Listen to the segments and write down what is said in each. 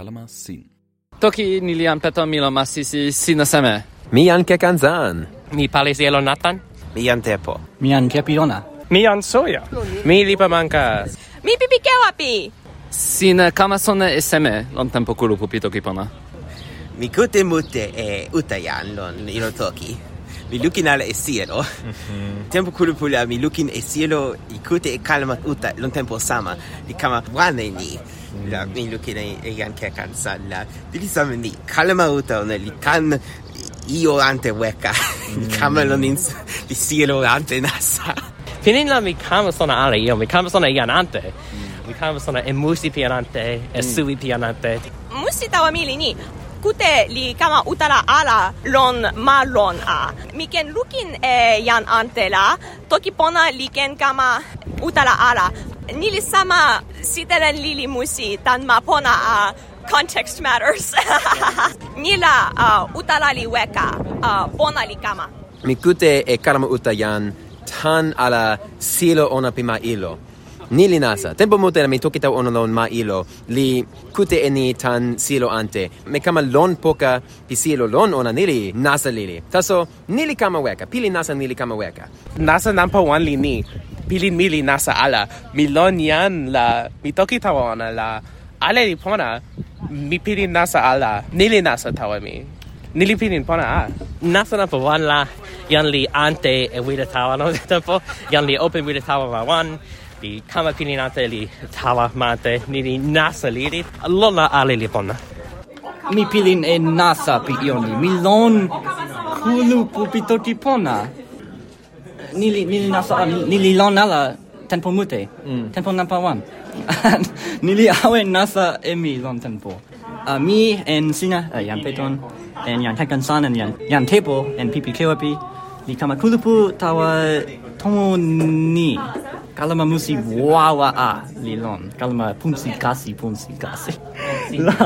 kalama sin. Toki nilian peto milo masisi sina seme. Mi anche kanzan. Mi pali ielo natan. Mi an tepo. Mi anche pilona. Mi an soya. Mi lipa mancas. Mi pipi kewapi. Sina kamasone eseme lon tempo kulu toki kipona. Mi kute mute e utayan lon ilo toki. Mi lukin ala e cielo. Mhm. tempo kulu pula mi lukin e cielo ikute e kalma uta lon tempo sama. Di kama wane ni la Milukine e anche Cansalla devi samen di Kalamauta nel can io ante weka il camelon mm. in di cielo ante nasa Pinin la mi kama sona ale io mi kama sona ianante mm. mi kama sona e musi pianante e mm. sui pianante musi tawa mili ni kute li kama utala ala lon ma lon a. Mi ken lukin e yan antela, toki pona li ken kama utala ala nili sama siteren lili musi tan mapona a context matters. nila uh, utalali weka uh, bona likama. Mikute e kalama utayan tan ala silo ona pima ilo. Nili nasa. Tempo mute mi toki tau ona lon ma ilo. Li kute e ni tan silo ante. Me kama lon poka pi silo lon ona nili nasa lili. Taso nili kama weka. Pili nasa nili kama weka. Nasa nampa wan li ni pilin mili nasa ala. Milonian la mi toki tawa ona la ale li pona mi pilin nasa ala. Nili nasa tawa mi. Nili pilin pona a. Nasa na wan la yan li ante e wida tawa no tempo yan li open wida tawa ma wan li kama pilin ante li tawa mate nili nasa liri lona ale li pona. Mi pilin e nasa pi ion li. Milon kulu pupito tipona nili nili nasa nili lon ala tempo mute. Mm. tempo nampa wan nili awe nasa emi lon tempo a uh, mi en sina uh, yan peton en yan tekan san en yan yan tepo en pipi kewapi. Ni kama kulupu tawa tomo ni. Kalama musi wawa a li lon. Kalama pumsi kasi pumsi kasi. La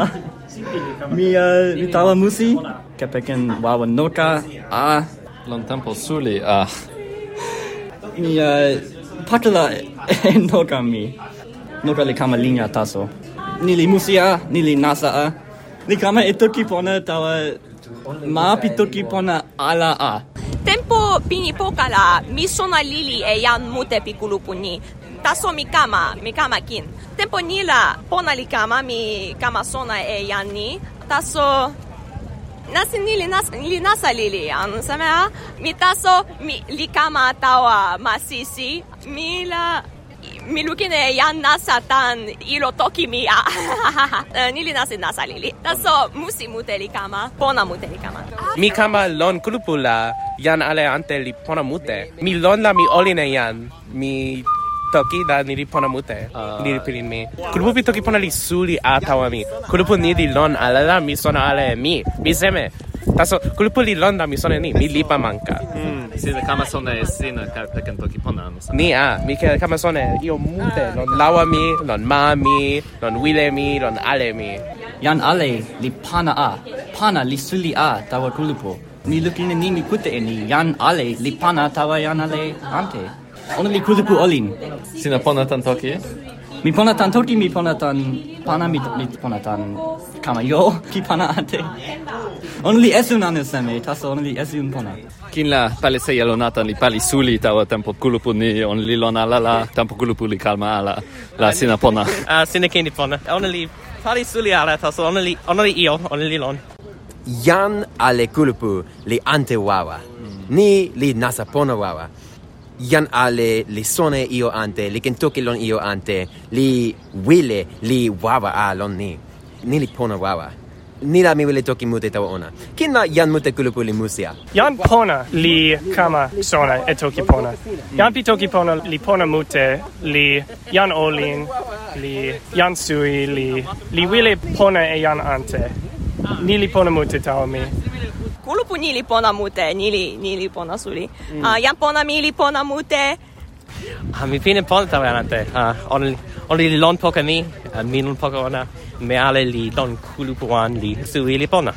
mi uh, mi tawa musi kepeken wawa noka a. Lon tempo suli a mia pakala noka mi. Noka kali kama linja taso. Ni li musia, ni li nasa a. Ni kama e toki pona tawa ma pi toki pona ala a. Tempo pini pokala mi sona lili e jan mute pi kulupuni. Taso mi kama, mi kama kin. Tempo nila pona li kama, mi kama sona e yan ni. Taso nas ni li nas ili nasalili anu a mi taso mi li kama tawa masisi mi la mi lukin e yan nasa tan ilo toki mi a. Eh, Nili nasi nasa lili. Taso musi mute li kama pona mute li kama mi kama lon kulupula yan ale ante li pona mute. Mi lon la mi oline yan mi toki da niripona mute. Ah. Niripirin mi. Kulupu pi toki pona li suli atawa mi. Kulupu niri lon alala mi sona ale mi. Mi seme. Taso kulupu li lon da mi sona ni. Mi lipa manka. Hmm, sina kama sona e sina tekan toki pona Ni a, mi ke kama sona io mute. Lon lawa mi, non mami, lon wile mi, lon ale mi. Jan ale li pana a, pana li suli a tawa kulupu. Ni lukin ni mi kute e ni, jan ale li pana tawa jan ale ante. Ona mi kulupu olin. Sina ponatan toki? Mi pona tan toki, mi pona tan pana, mi, mi kama jo ki pana ate. Ona li esun ane seme, taso ona li esun pona. Kin la palese lonatan li pali suli tawa tempo kulupu ni, on li lona la la, tempo kulupu li kalma ala, la sina pona. Ah, sina kini pona. Ona li pali suli ala, taso ona li, ona li io, ona li lon. Jan ale kulupu li ante wawa. Mm. Ni li nasa pona wawa. Yan ale li sone io ante li kentoki lon io ante li wile li wawa alon ni. Ni li pona wawa. Ni la mi wile toki mute tawa ona. Kin ma yan mute kulupu li musia? Yan pona li kama sona e toki pona. Yan pi toki pona li pona mute li yan olin li yan sui li li wile pona e yan ante. Ni li pona mute tawa mi kulupu nili pona mute, nili, nili pona suli. Mm. Uh, jam pona mili pona mute. Ah, mi fine pona tawa anante. Ah, on, on li lon poka mi, mi lon poka ona, me ale li don kulupu an li sui li pona.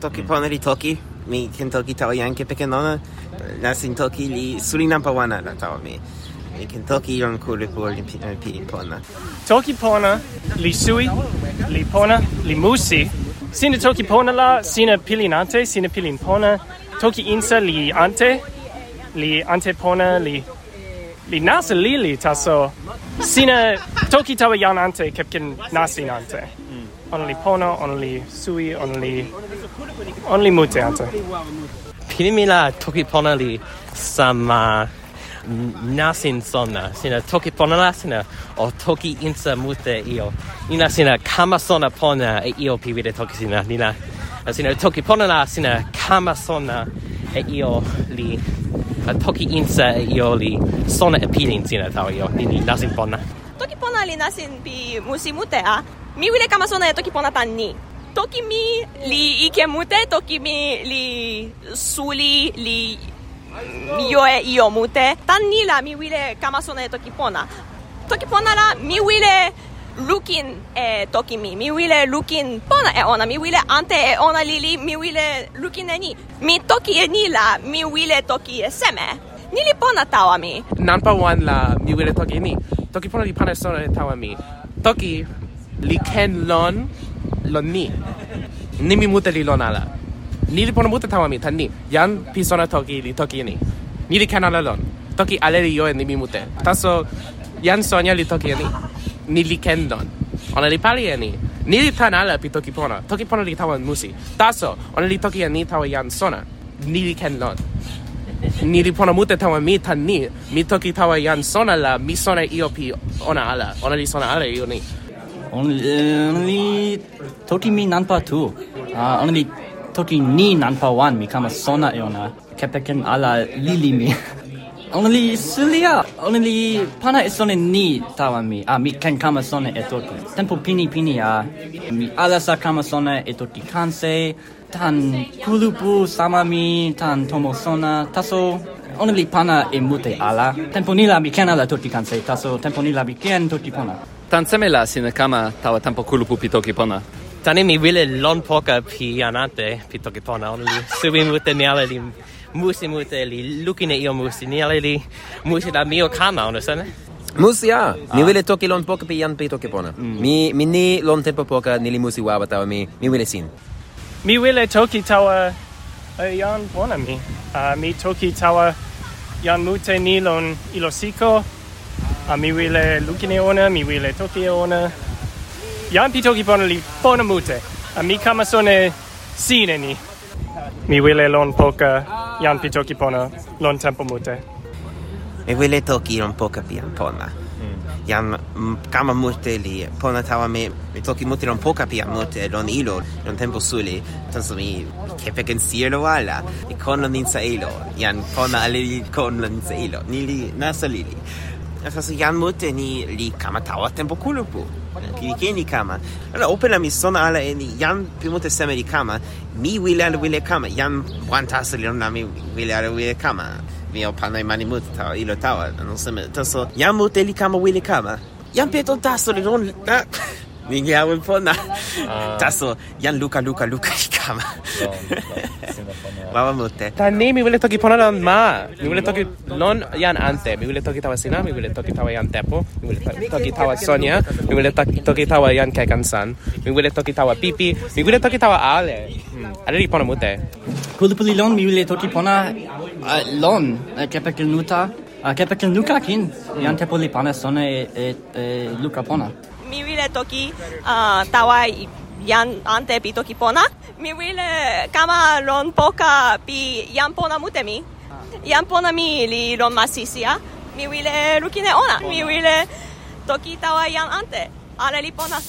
Toki pona li toki, mi ken toki tawa yanke peke nona, nasin toki li suli nampa wana la tawa mi. Mi ken toki yon kulupu li eh, pona. Toki pona, li sui, li pona, li musi, sine toki pona la sine pilinante sine pilin pona. Toki insa li ante li ante pona li li nasa lili taso. Sine toki tawa yan ante kepkin nasin ante. Mm. on li pona on li sui on li on li mute ante. Pilimi la toki pona li sama nasin sona. Sina toki pona la sina o toki insa mute io. Ina sina kama sona pona e io pi vide toki sina. Nina sina toki pona la sina kama sona e io li toki insa e io li sona e pilin sina tau io. Nini nasin pona. Toki pona li nasin pi musi mute a. Mi wile kama sona e toki pona tan ni. Toki mi li ike mute, toki mi li suli, li mioe iomute tan nila mi wile kamasona e tokipona tokipona la mi wile lukin e toki mi. Mi wile lukin pona e ona. Mi wile ante e ona lili. Mi wile lukin e ni. Mi toki e nila mi wile toki e seme. Nili pona tawa mi. Nanpa wan la mi wile toki e ni. Toki pona li pana sona e tawa mi. Toki li ken lon lon ni. Ni mi mute li lon ala niri muta tamami tani. Yan pisona toki li toki ni. Niri kanala lon. Toki aleri yo ni mi mute. Taso yan sonia li toki ni. Nili kendon ona li pali ni ni. Li tan ala pi toki pona. Toki pona li tawa musi. Taso ona li toki ni tawa yan sona. Nili kendon li pona mute tawa mi tan ni mi toki tawa yan sona la mi sona io pi ona ala. Ona li sona ala io ni. Only, only toki mi nanpa tu. Ah, uh, only toki ni nanpa wan mi kama sona e ona. Kepeken ala lili mi. Only silia only pana e sona ni tawa mi. A mi ken kama sona e toki. Tempo pini pini a mi ala sa kama sona e toki. Kanse tan kulupu sama mi tan tomo sona. Taso only pana e mute ala. Tempo ni la mi ken ala toki kanse taso tempo ni la mi ken toki pona. Tan semela sine kama tawa tempo kulupu pitoki pona. Tani mi wile lon poka pi anate, pi toki pona on li. Subi mute mi li musi mute li, lukine io musi, ni li musi la mio kama ono sene. Musi a, mi ah. wile toki lon poka pi yan pi toki pona. Mm. Mi, mi ni lon tempo poka, ni li musi wawa tawa mi, mi wile sin. Mi wile toki tawa yan pona mi. Uh, mi toki tawa yan mute ni lon ilosiko, uh, mi wile lukine ona, mi wile toki ona, Jan pitoki pona li pona mute. A mi kama sone sine ni. Mi wile lon poka jan pitoki pona lon tempo mute. Mi wile toki lon poka pian pona. Mm. Jam mm, kama mute li pona tawa me mi toki mute lon poka pian mute lon ilo lon tempo suli. Tanso mi kepe ken cielo ala. Mi kon lon ninsa ilo. Yan pona ali kon lon ninsa ilo. Nili nasa lili. Nel yan mute ni li kama tawa tempo kulupu. Ki ke ni kama. Ala opela mi sona ala ni yan pimute seme li kama. Mi wile ala wile kama. Jan wantas li na mi wile ala wile kama. Mi o i mani mute tawa ilo tawa. Non seme. Taso yan mute li kama wile kama. Yan peto taso li non... Ninguém é o pona. Ah. Taso, yan luka luka luka kama. Mamma mutte. Ta ne mi vole toki pona non ma. Mi vole toki non yan ante. Mi vole toki tawa sina, mi vole toki tawa yan tepo, mi vole toki tawa Sonia, mi vole toki tawa yan kekan san. Mi vole toki tawa Pipi, mi vuole toki tawa Ale. Hmm. Ale li pona mute. Kulu puli lon mi vole toki pona lon kepekil nuta. Kepekil nuka kin. Hmm. Yan tepo li pana sona e Luca pona. Mi vole toki tawa yan ante pi toki pona. Mi wile kama lon poka pi yan pona mute mi. Yan pona mi li lon masisia. Mi wile lukine ona. Mi wile toki tawa yan ante. Ale li pona